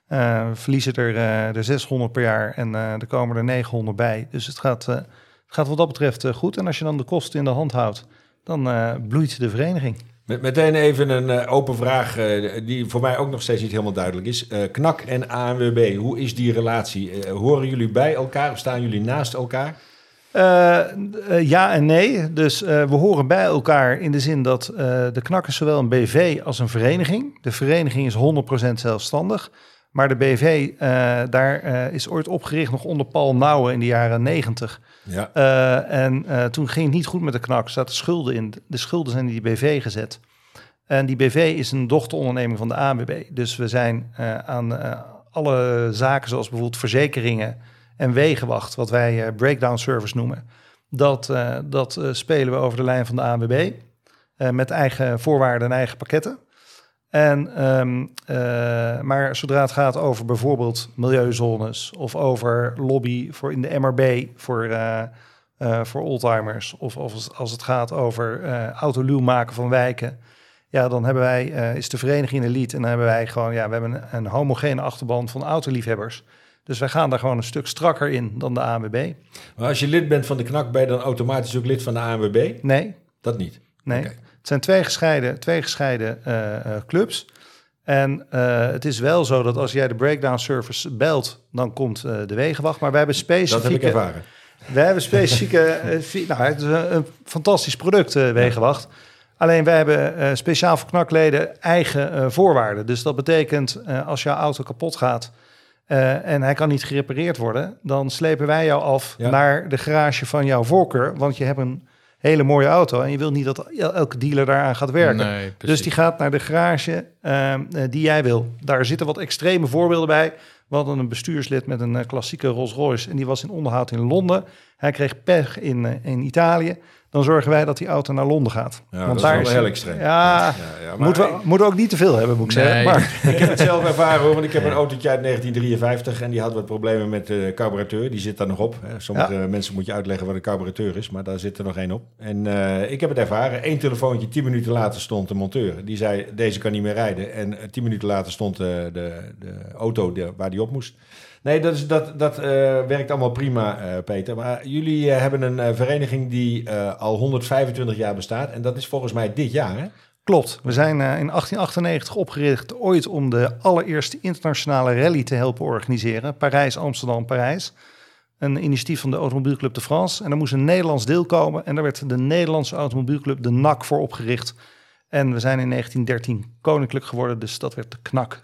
Eh, we verliezen er, eh, er 600 per jaar en eh, er komen er 900 bij. Dus het gaat, eh, het gaat wat dat betreft eh, goed. En als je dan de kosten in de hand houdt, dan eh, bloeit de vereniging. Met, meteen even een eh, open vraag eh, die voor mij ook nog steeds niet helemaal duidelijk is. Eh, KNAK en ANWB, hoe is die relatie? Eh, horen jullie bij elkaar of staan jullie naast elkaar? Eh, eh, ja en nee. Dus eh, we horen bij elkaar in de zin dat de knak is zowel een BV als een vereniging. De vereniging is 100% zelfstandig. Maar de BV, daar is ooit opgericht nog onder Paul Nouwen in de jaren 90. Ja. En toen ging het niet goed met de knak. Er zaten schulden in. De schulden zijn in die BV gezet. En die BV is een dochteronderneming van de ANWB. Dus we zijn aan alle zaken zoals bijvoorbeeld verzekeringen en wegenwacht, wat wij eh, breakdown service noemen, dat, eh, dat eh, spelen we over de lijn van de ANWB met eigen voorwaarden en eigen pakketten. En, ehm, eh, maar zodra het gaat over bijvoorbeeld milieuzones of over lobby voor in de MRB voor, eh, voor oldtimers of, of als- het gaat over eh autoluw maken van wijken, ja, dan hebben wij, is de vereniging elite en dan hebben wij gewoon, ja, we hebben een, een homogene achterban van autoliefhebbers. Dus wij gaan daar gewoon een stuk strakker in dan de ANWB. Maar als je lid bent van de KNAK, ben je dan automatisch ook lid van de ANWB? Nee, Dat niet. Nee, het zijn twee gescheiden, twee gescheiden eh, eh, clubs. En eh, het is wel zo dat als jij de breakdown service belt, dan komt de wegenwacht. Maar wij hebben Dat heb ik specifieke... ervaren. We hebben specifieke... fi- nou, het is een, een fantastisch product, wegenwacht. Alleen wij hebben speciaal voor knakleden eigen voorwaarden. Dus dat betekent, als jouw auto kapot gaat... eh, en hij kan niet gerepareerd worden... dan slepen wij jou af Ja. naar de garage van jouw voorkeur. Want je hebt een hele mooie auto... en je wilt niet dat el- elke dealer daaraan gaat werken. Nee, Dus die gaat naar de garage ehm, eh, die jij wil. Daar zitten wat extreme voorbeelden bij. We hadden een bestuurslid met een eh, klassieke Rolls Royce en die was in onderhoud in Londen. Hij kreeg pech in, in Italië. Dan zorgen wij dat die auto naar Londen gaat. Ja, dat is wel heel extreem. Ja, Ja, moeten, we, moeten we ook niet te veel hebben, moet ik Nee. zeggen. Maar, Ik heb het zelf ervaren hoor, want ik heb een autootje uit 1953 en die had wat problemen met de carburateur. Die zit daar nog op. Hè. Sommige mensen moet je uitleggen wat een carburateur is, maar daar zit er nog één op. En eh, ik heb het ervaren. Eén telefoontje, tien minuten later stond de monteur. Die zei, deze kan niet meer rijden. En eh, tien minuten later stond de, de, de auto de- waar die op moest. Nee, dat, is, dat, dat eh, werkt allemaal prima, eh, Peter. Maar jullie eh, hebben een vereniging die al 125 jaar bestaat. En dat is volgens mij dit jaar, hè? klopt, we zijn in 1898 opgericht ooit om de allereerste internationale rally te helpen organiseren. Parijs, Amsterdam, Parijs. Een initiatief van de Automobielclub de France. En er moest een Nederlands deel komen. En daar werd de Nederlandse Automobielclub de NAC voor opgericht. En we zijn in 1913 koninklijk geworden, dus dat werd de KNAK.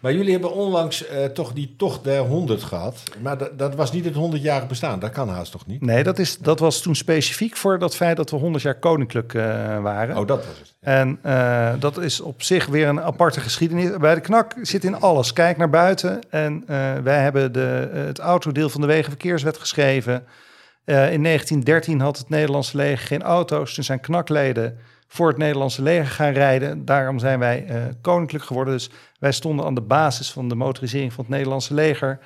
Maar jullie hebben onlangs eh, toch die tocht der 100 gehad. Maar dat, dat was niet het 100-jarig bestaan. Dat kan haast toch niet? Nee, dat, is, dat was toen specifiek voor dat feit dat we 100 jaar koninklijk eh, waren. Oh, dat was het. En eh, dat is op zich weer een aparte geschiedenis. Bij de knak zit in alles. Kijk naar buiten. En wij hebben de, het autodeel van de Wegenverkeerswet geschreven. In 1913 had het Nederlandse leger geen auto's. Toen zijn knakleden voor het Nederlandse leger gaan rijden. Daarom zijn wij eh, koninklijk geworden. Dus wij stonden aan de basis van de motorisering van het Nederlandse leger.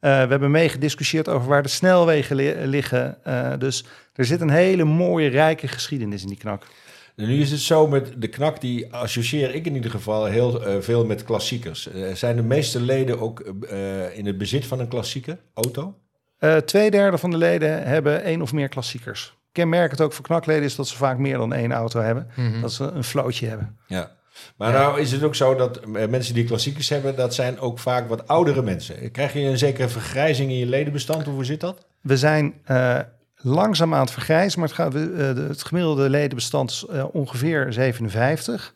Eh, we hebben meegediscussieerd over waar de snelwegen li- liggen. Eh, dus er zit een hele mooie, rijke geschiedenis in die knak. En nu is het zo met de knak, die associeer ik in ieder geval heel veel met klassiekers. Zijn de meeste leden ook in het bezit van een klassieke auto? Tweederde van de leden hebben één of meer klassiekers. Kenmerkend ook voor knakleden is dat ze vaak meer dan één auto hebben. Mhm. Dat ze een flootje hebben. Ja. Maar nou is het ook zo dat eh, mensen die klassiekers hebben, dat zijn ook vaak wat oudere mensen. Krijg je een zekere vergrijzing in je ledenbestand? Hoe zit dat? We zijn eh, langzaam aan het vergrijzen, maar het, gaat, eh, het gemiddelde ledenbestand is ongeveer 57.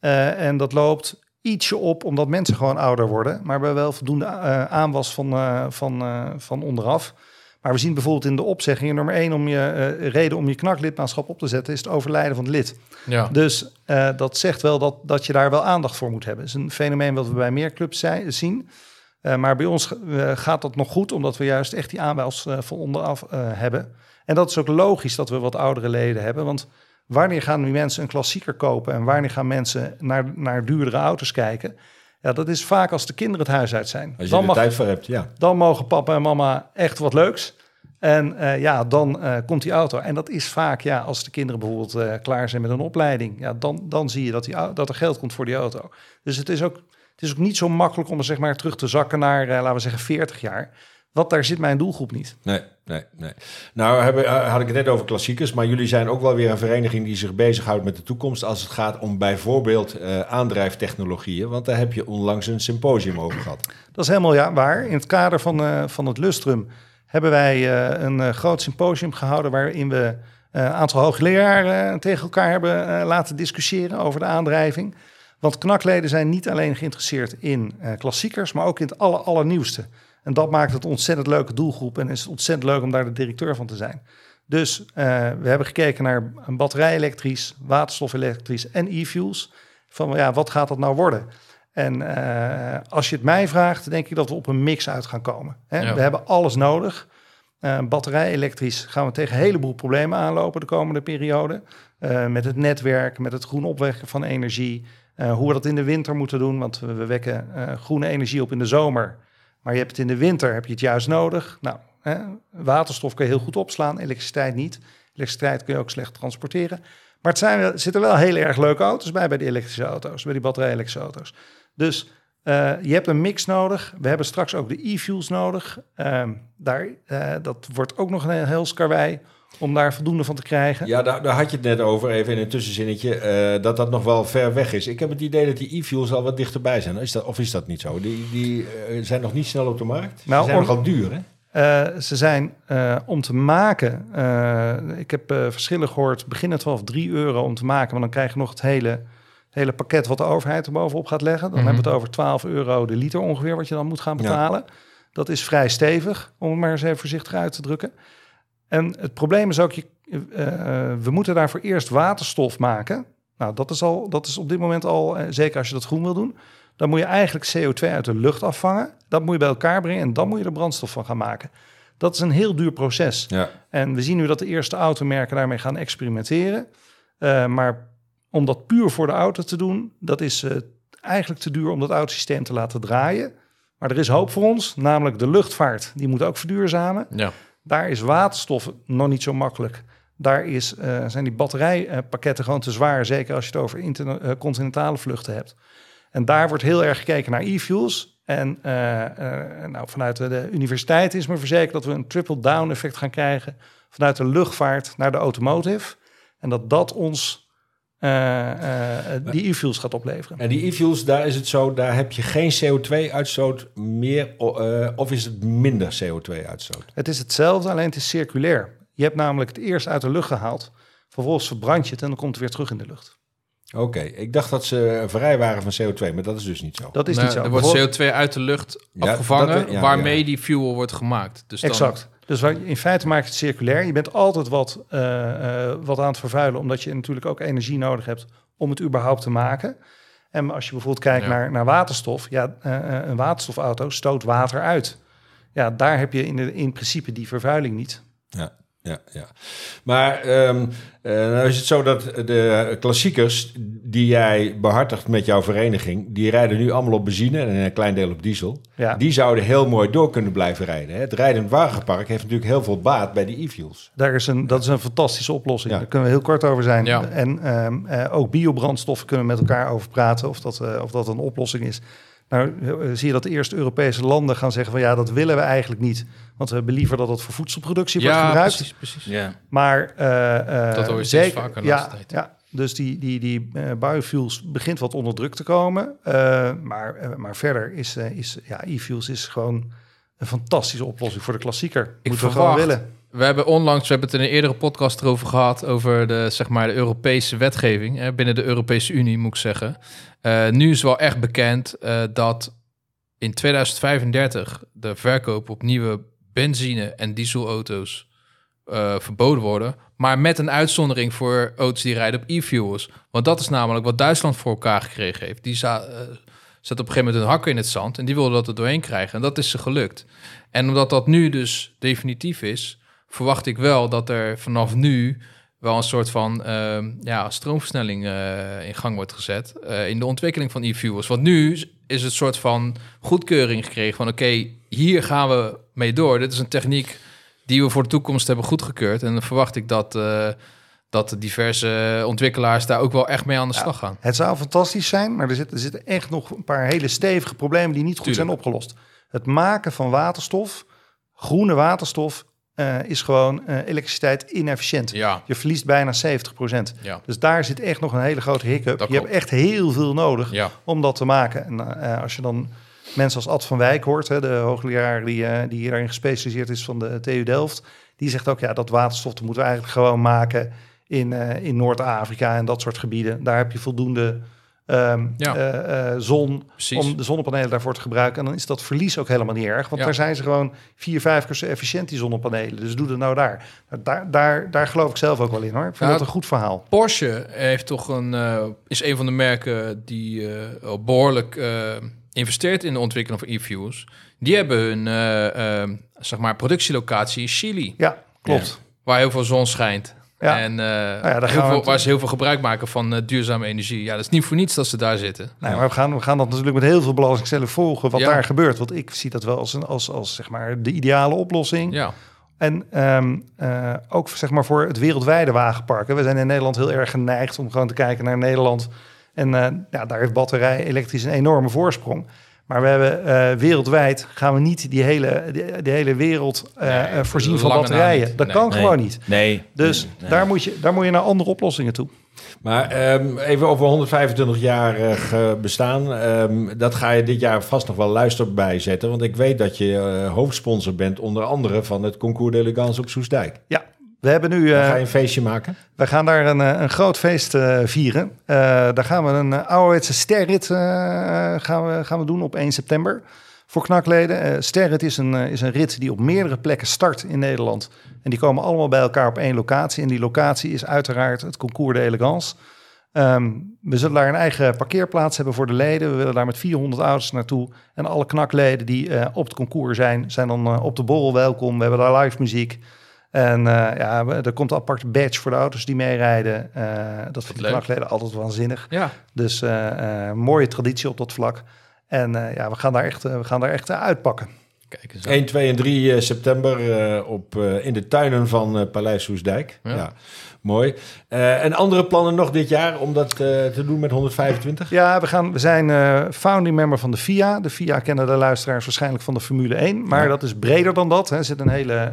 Eh, en dat loopt ietsje op, omdat mensen gewoon ouder worden. Maar we hebben wel voldoende aanwas van, van, van onderaf. Maar we zien bijvoorbeeld in de opzeggingen nummer één om je eh, reden om je knaklidmaatschap op te zetten, is het overlijden van het lid. Ja. Dus eh, dat zegt wel dat, dat je daar wel aandacht voor moet hebben. Het is een fenomeen wat we bij meer clubs zijn, zien. Eh, maar bij ons gaat dat nog goed, omdat we juist echt die aanwas eh, van onderaf hebben. En dat is ook logisch dat we wat oudere leden hebben. Want wanneer gaan nu mensen een klassieker kopen en wanneer gaan mensen naar, naar duurdere auto's kijken? Ja, dat is vaak als de kinderen het huis uit zijn. Als je Dan mag tijd voor hebt, ja. dan mogen papa en mama echt wat leuks. En eh, ja, dan eh, komt die auto. En dat is vaak, ja, als de kinderen bijvoorbeeld eh, klaar zijn met een opleiding, ja, dan, dan zie je dat, die, dat er geld komt voor die auto. Dus het is ook, het is ook niet zo makkelijk om er zeg maar terug te zakken naar, laten we zeggen, 40 jaar. Want daar zit mijn doelgroep niet. Nee, nee, nee. Nou hebben, eh, had ik het net over klassiekers, maar jullie zijn ook wel weer een vereniging die zich bezighoudt met de toekomst als het gaat om bijvoorbeeld eh, aandrijftechnologieën. Want daar heb je onlangs een symposium over gehad. Dat is helemaal ja, waar. In het kader van, eh, van het Lustrum hebben wij een groot symposium gehouden waarin we een aantal hoogleraren tegen elkaar hebben laten discussiëren over de aandrijving. Want knakleden zijn niet alleen geïnteresseerd in klassiekers, maar ook in het aller, allernieuwste. En dat maakt het een ontzettend leuke doelgroep en is het ontzettend leuk om daar de directeur van te zijn. Dus eh, we hebben gekeken naar een batterij-elektrisch, waterstof-elektrisch en e-fuels. Van ja, wat gaat dat nou worden? En eh, als je het mij vraagt, denk ik dat we op een mix uit gaan komen. Hè? Ja. We hebben alles nodig. Eh batterij elektrisch gaan we tegen een heleboel problemen aanlopen de komende periode. Met het netwerk, met het groen opwekken van energie. hoe we dat in de winter moeten doen, want we, we wekken groene energie op in de zomer. Maar je hebt het in de winter heb je het juist nodig. Nou, hè, waterstof kun je heel goed opslaan, elektriciteit niet. Elektriciteit kun je ook slecht transporteren. Maar het zijn, zitten wel heel erg leuke auto's bij, bij die elektrische auto's, bij die batterij-elektrische auto's. Dus eh, je hebt een mix nodig. We hebben straks ook de e-fuels nodig. Ehm, daar, eh, dat wordt ook nog een heel skarwei om daar voldoende van te krijgen. Ja, daar, daar had je het net over, even in een tussenzinnetje, eh, dat dat nog wel ver weg is. Ik heb het idee dat die e-fuels al wat dichterbij zijn. Is dat, of is dat niet zo? Die, die zijn nog niet snel op de markt. Nou, Ze zijn nogal duur, hè? Ze zijn om te maken. ik heb verschillen gehoord. Beginnen 12 3 euro om te maken. Maar dan krijg je nog het hele, hele pakket wat de overheid er bovenop gaat leggen. Dan Mhm. hebben we het over 12 euro de liter ongeveer wat je dan moet gaan Ja. betalen. Dat is vrij stevig, om het maar eens even voorzichtig uit te drukken. En het probleem is ook, je, eh, eh, we moeten daarvoor eerst waterstof maken. Nou, dat is, al, dat is op dit moment al, eh, zeker als je dat groen wil doen. Dan moet je eigenlijk CO2 uit de lucht afvangen. Dat moet je bij elkaar brengen en dan moet je er brandstof van gaan maken. Dat is een heel duur proces. Ja. En we zien nu dat de eerste automerken daarmee gaan experimenteren. Maar om dat puur voor de auto te doen, dat is eh, eigenlijk te duur om dat autosysteem te laten draaien. Maar er is hoop voor ons, namelijk de luchtvaart. Die moet ook verduurzamen. Ja. Daar is waterstof nog niet zo makkelijk. Daar is, eh, zijn die batterijpakketten gewoon te zwaar, zeker als je het over eh, continentale vluchten hebt. En daar wordt heel erg gekeken naar e-fuels. En nou, vanuit de, universiteit is me verzekerd dat we een triple-down effect gaan krijgen vanuit de luchtvaart naar de automotive. En dat dat ons die e-fuels gaat opleveren. En die e-fuels, daar is het zo, daar heb je geen CO2-uitstoot meer, eh, of is het minder CO2-uitstoot? Het is hetzelfde, alleen het is circulair. Je hebt namelijk het eerst uit de lucht gehaald. Vervolgens verbrand je het en dan komt het weer terug in de lucht. Oké, ik dacht dat ze vrij waren van CO2, maar dat is dus niet zo. Dat is Nou, niet zo. Er wordt Bijvoorbeeld- CO2 uit de lucht Ja, afgevangen, dat- ja, waarmee ja. die fuel wordt gemaakt. Dus dan, Exact. Dus waar, in feite maak je het circulair. Je bent altijd wat, eh, eh, wat aan het vervuilen, omdat je natuurlijk ook energie nodig hebt om het überhaupt te maken. En als je bijvoorbeeld kijkt Ja. naar, naar waterstof, ja, eh, een waterstofauto stoot water uit. Ja, daar heb je in, de, in principe die vervuiling niet. Ja, ja, ja. Maar ehm, eh, nou is het zo dat de klassiekers die jij behartigt met jouw vereniging, die rijden nu allemaal op benzine en een klein deel op diesel. Ja. Die zouden heel mooi door kunnen blijven rijden. Hè? Het rijdend wagenpark heeft natuurlijk heel veel baat bij die e-fuels. Daar is een, dat is een fantastische oplossing. Ja. Daar kunnen we heel kort over zijn. Ja. En ehm, eh, ook biobrandstoffen kunnen we met elkaar over praten of dat, eh, of dat een oplossing is. Nou eh, zie je dat de eerste Europese landen gaan zeggen van ja, dat willen we eigenlijk niet. Want we hebben liever dat het voor voedselproductie wordt Ja, gebruikt. precies, precies. Ja. Maar eh, eh, Dat hoor je steeds zeker, vaker de ja, tijd. ja, dus die, die, die eh, biofuels begint wat onder druk te komen. Eh, maar, eh, maar verder is, eh, is ja, e-fuels is gewoon een fantastische oplossing voor de klassieker. Ik Moeten we gewoon willen. We hebben onlangs, we hebben het in een eerdere podcast erover gehad, over de, zeg maar, de Europese wetgeving, hè, binnen de Europese Unie moet ik zeggen. Eh, nu is wel echt bekend eh, dat in 2035 de verkoop op nieuwe benzine- en dieselauto's eh, verboden worden. Maar met een uitzondering voor auto's die rijden op e-fuels. Want dat is namelijk wat Duitsland voor elkaar gekregen heeft. Die za- eh, zet op een gegeven moment hun hakken in het zand en die wilden dat er doorheen krijgen. En dat is ze gelukt. En omdat dat nu dus definitief is, verwacht ik wel dat er vanaf nu wel een soort van ehm, ja, stroomversnelling eh, in gang wordt gezet eh, in de ontwikkeling van e-fuels. Want nu is het soort van goedkeuring gekregen van oké, hier gaan we mee door. Dit is een techniek die we voor de toekomst hebben goedgekeurd. En dan verwacht ik dat, eh, dat de diverse ontwikkelaars daar ook wel echt mee aan de slag gaan. Het zou fantastisch zijn, maar er zitten, er zitten echt nog een paar hele stevige problemen die niet goed Tuurlijk. zijn opgelost. Het maken van waterstof, groene waterstof, eh, is gewoon eh, elektriciteit inefficiënt. Ja, Je verliest bijna 70%. ja, Dus daar zit echt nog een hele grote hiccup. Dat je hebt echt heel veel nodig ja. om dat te maken. En eh, als je dan mensen als Ad van Wijk hoort, hè, de hoogleraar die, die hierin gespecialiseerd is van de TU Delft, die zegt ook, ja, dat waterstof dat moeten we eigenlijk gewoon maken in, in Noord-Afrika en dat soort gebieden. Daar heb je voldoende ehm, Ja. eh, zon, Precies. om de zonnepanelen daarvoor te gebruiken. En dan is dat verlies ook helemaal niet erg. Want Ja. daar zijn ze gewoon vier, vijf keer zo efficiënt, die zonnepanelen. Dus doe het nou daar. Nou, Daar, daar, daar geloof ik zelf ook wel in hoor. Ik vind dat een goed verhaal. Porsche heeft toch een, eh, is een van de merken die eh, behoorlijk eh, investeert in de ontwikkeling van e-fuels. Die hebben hun zeg maar productielocatie in Chili, Ja, klopt. waar heel veel zon schijnt. Ja. En eh, daar gaan heel we veel, het- waar ze heel veel gebruik maken van eh, duurzame energie. Ja, dat is niet voor niets dat ze daar zitten. Nee, maar we gaan, we gaan dat natuurlijk met heel veel belangstelling volgen wat Ja. daar gebeurt. Want ik zie dat wel als, een, als, als zeg maar, de ideale oplossing. Ja, En ehm, eh, ook zeg maar voor het wereldwijde wagenpark. hè. We zijn in Nederland heel erg geneigd om gewoon te kijken naar Nederland. En ja, daar heeft batterij elektrisch een enorme voorsprong. Maar we hebben eh, wereldwijd gaan we niet die hele, die, die hele wereld eh, Nee, eh, voorzien van batterijen. Dat Nee. kan Nee. gewoon niet. Nee. Dus Nee. daar, moet je, daar moet je naar andere oplossingen toe. Maar ehm, even over 125 jaar eh, bestaan. Ehm, dat ga je dit jaar vast nog wel luister bij zetten. Want ik weet dat je eh, hoofdsponsor bent, onder andere van het Concours d'Elegance op Soesdijk. Ja, we hebben nu... Dan eh, ga je een feestje maken. We gaan daar een, eh, een groot feest eh, vieren. Daar gaan we een uh, ouderwetse sterrit gaan we, gaan we doen op 1 september voor knakleden. Sterrit is een, is een rit die op meerdere plekken start in Nederland. En die komen allemaal bij elkaar op één locatie. En die locatie is uiteraard het Concours d'Elegance. Ehm, we zullen daar een eigen parkeerplaats hebben voor de leden. We willen daar met 400 auto's naartoe. En alle knakleden die op het concours zijn, zijn dan op de borrel welkom. We hebben daar live muziek. En eh, ja, er komt een apart badge voor de auto's die meerijden. Eh, dat vinden leuk. knakleden altijd waanzinnig. ja. Dus eh, eh, mooie traditie op dat vlak. En eh, ja, we gaan daar echt, we gaan daar echt uitpakken. kijk eens aan. 1, 2 en 3 eh, september eh, op, eh, in de tuinen van eh, Paleis Soesdijk. Ja. Ja. Mooi. Eh, en andere plannen nog dit jaar om dat eh, te doen met 125? Ja, we, gaan, we zijn eh, founding member van de FIA. De FIA kennen de luisteraars waarschijnlijk van de Formule 1. Maar Ja. dat is breder dan dat. hè. Er zit een hele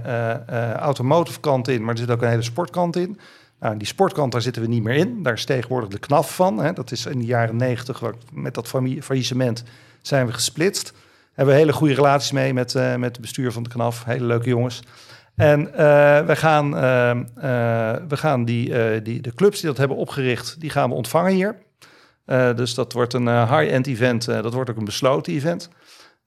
automotive kant in, maar er zit ook een hele sportkant in. Nou, die sportkant, daar zitten we niet meer in. Daar is tegenwoordig de knaf van. Hè. Dat is in de jaren negentig, met dat faillissement, zijn we gesplitst. Hebben we hele goede relaties mee met, met het bestuur van de knaf. Hele leuke jongens. En eh, we gaan, eh, eh, we gaan die, eh, die, de clubs die dat hebben opgericht, die gaan we ontvangen hier. Dus dat wordt een high-end event. dat wordt ook een besloten event.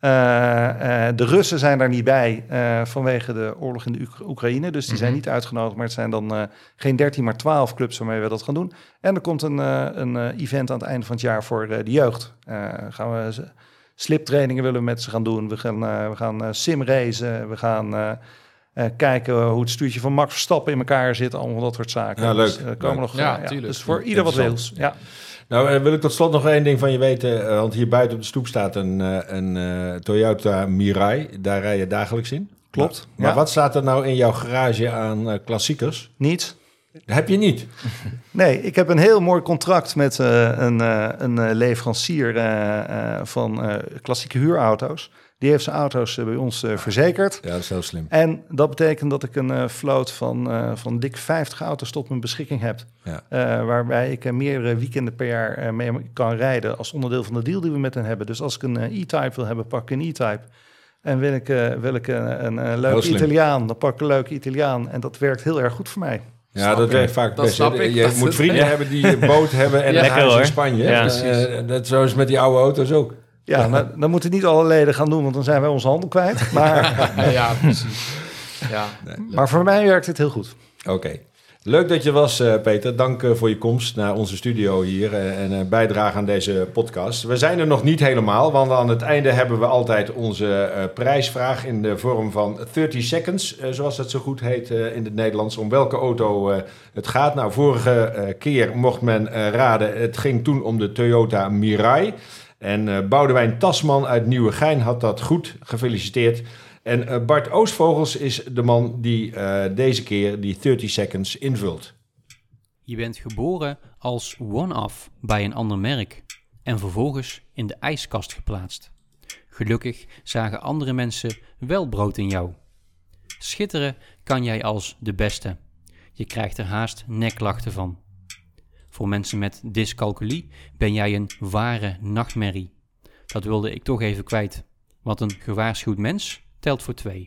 De Russen zijn daar niet bij vanwege de oorlog in de Oek- Oekraïne. Dus die zijn Mhm. niet uitgenodigd. Maar het zijn dan geen 13, maar 12 clubs waarmee we dat gaan doen. En er komt een, een event aan het einde van het jaar voor de jeugd. Gaan we sliptrainingen willen we met ze gaan doen. We gaan, we gaan simracen. We gaan eh, eh, kijken hoe het stuurtje van Max Verstappen in elkaar zit. Allemaal dat soort zaken. Ja, leuk. Dus, eh, komen Leuk. nog, Ja, eh, ja, tuurlijk. Dus voor ieder wat wils. Ja. Nou, eh, wil ik tot slot nog één ding van je weten. eh, want hier buiten op de stoep staat een, eh, een eh, Toyota Mirai. Daar rij je dagelijks in. Klopt, Maar, maar ja. wat staat er nou in jouw garage aan eh, klassiekers? Niets. Heb je niet. Nee, ik heb een heel mooi contract met eh, een, eh, een eh, leverancier eh, eh, van eh, klassieke huurauto's. Die heeft zijn auto's eh, bij ons eh, verzekerd. Ja, dat is heel slim. En dat betekent dat ik een eh vloot van, eh, van dik 50 auto's tot mijn beschikking heb. Ja. Eh, waarbij ik meerdere weekenden per jaar eh, mee kan rijden als onderdeel van de deal die we met hen hebben. Dus als ik een eh, E-Type wil hebben, pak ik een E-Type. En wil ik, eh, wil ik een, een, een Heel leuke. Italiaan, dan pak ik een leuke Italiaan. En dat werkt heel erg goed voor mij. Ja, Snap dat werkt vaak Dat best. snap ik. Je Dat- moet vrienden ja. hebben die een boot hebben en Ja. een huis in. Spanje. Ja, precies. dat zo is met die oude auto's ook. Ja, nou, dan moeten niet alle leden gaan doen, want dan zijn wij onze handel kwijt. Maar, ja, precies. Ja, maar voor mij werkt het heel goed. Oké. Leuk dat je was, eh, Peter. Dank eh, voor je komst naar onze studio hier eh, en eh, bijdrage aan deze podcast. We zijn er nog niet helemaal, want aan het einde hebben we altijd onze eh, prijsvraag in de vorm van 30 seconds, zoals dat zo goed heet eh, in het Nederlands, om welke auto eh, het gaat. Nou, vorige keer mocht men eh, raden, het ging toen om de Toyota Mirai. En eh Boudewijn Tasman uit Nieuwegein had dat goed. Gefeliciteerd. En eh, Bart Oostvogels is de man die eh, deze keer die 30 seconds invult. Je bent geboren als one-off bij een ander merk en vervolgens in de ijskast geplaatst. Gelukkig zagen andere mensen wel brood in jou. Schitteren kan jij als de beste. Je krijgt er haast neklachten van. Voor mensen met dyscalculie ben jij een ware nachtmerrie. Dat wilde ik toch even kwijt, want een gewaarschuwd mens telt voor twee.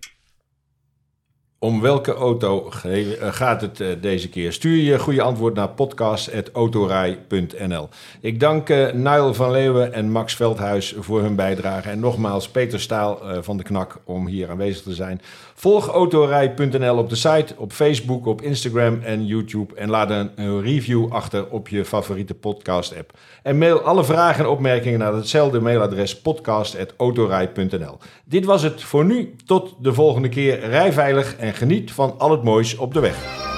Om welke auto eh, gaat het eh, deze keer? Stuur je goede antwoord naar podcast.autorij.nl. Ik dank eh Niall van Leeuwen en Max Veldhuis voor hun bijdrage. En nogmaals Peter Staal van de Knak om hier aanwezig te zijn. Volg autorij.nl op de site, op Facebook, op Instagram en YouTube. En laat een, review achter op je favoriete podcast app. En mail alle vragen en opmerkingen naar hetzelfde mailadres podcast.autorij.nl. Dit was het voor nu. Tot de volgende keer. Rij veilig en geniet van al het moois op de weg.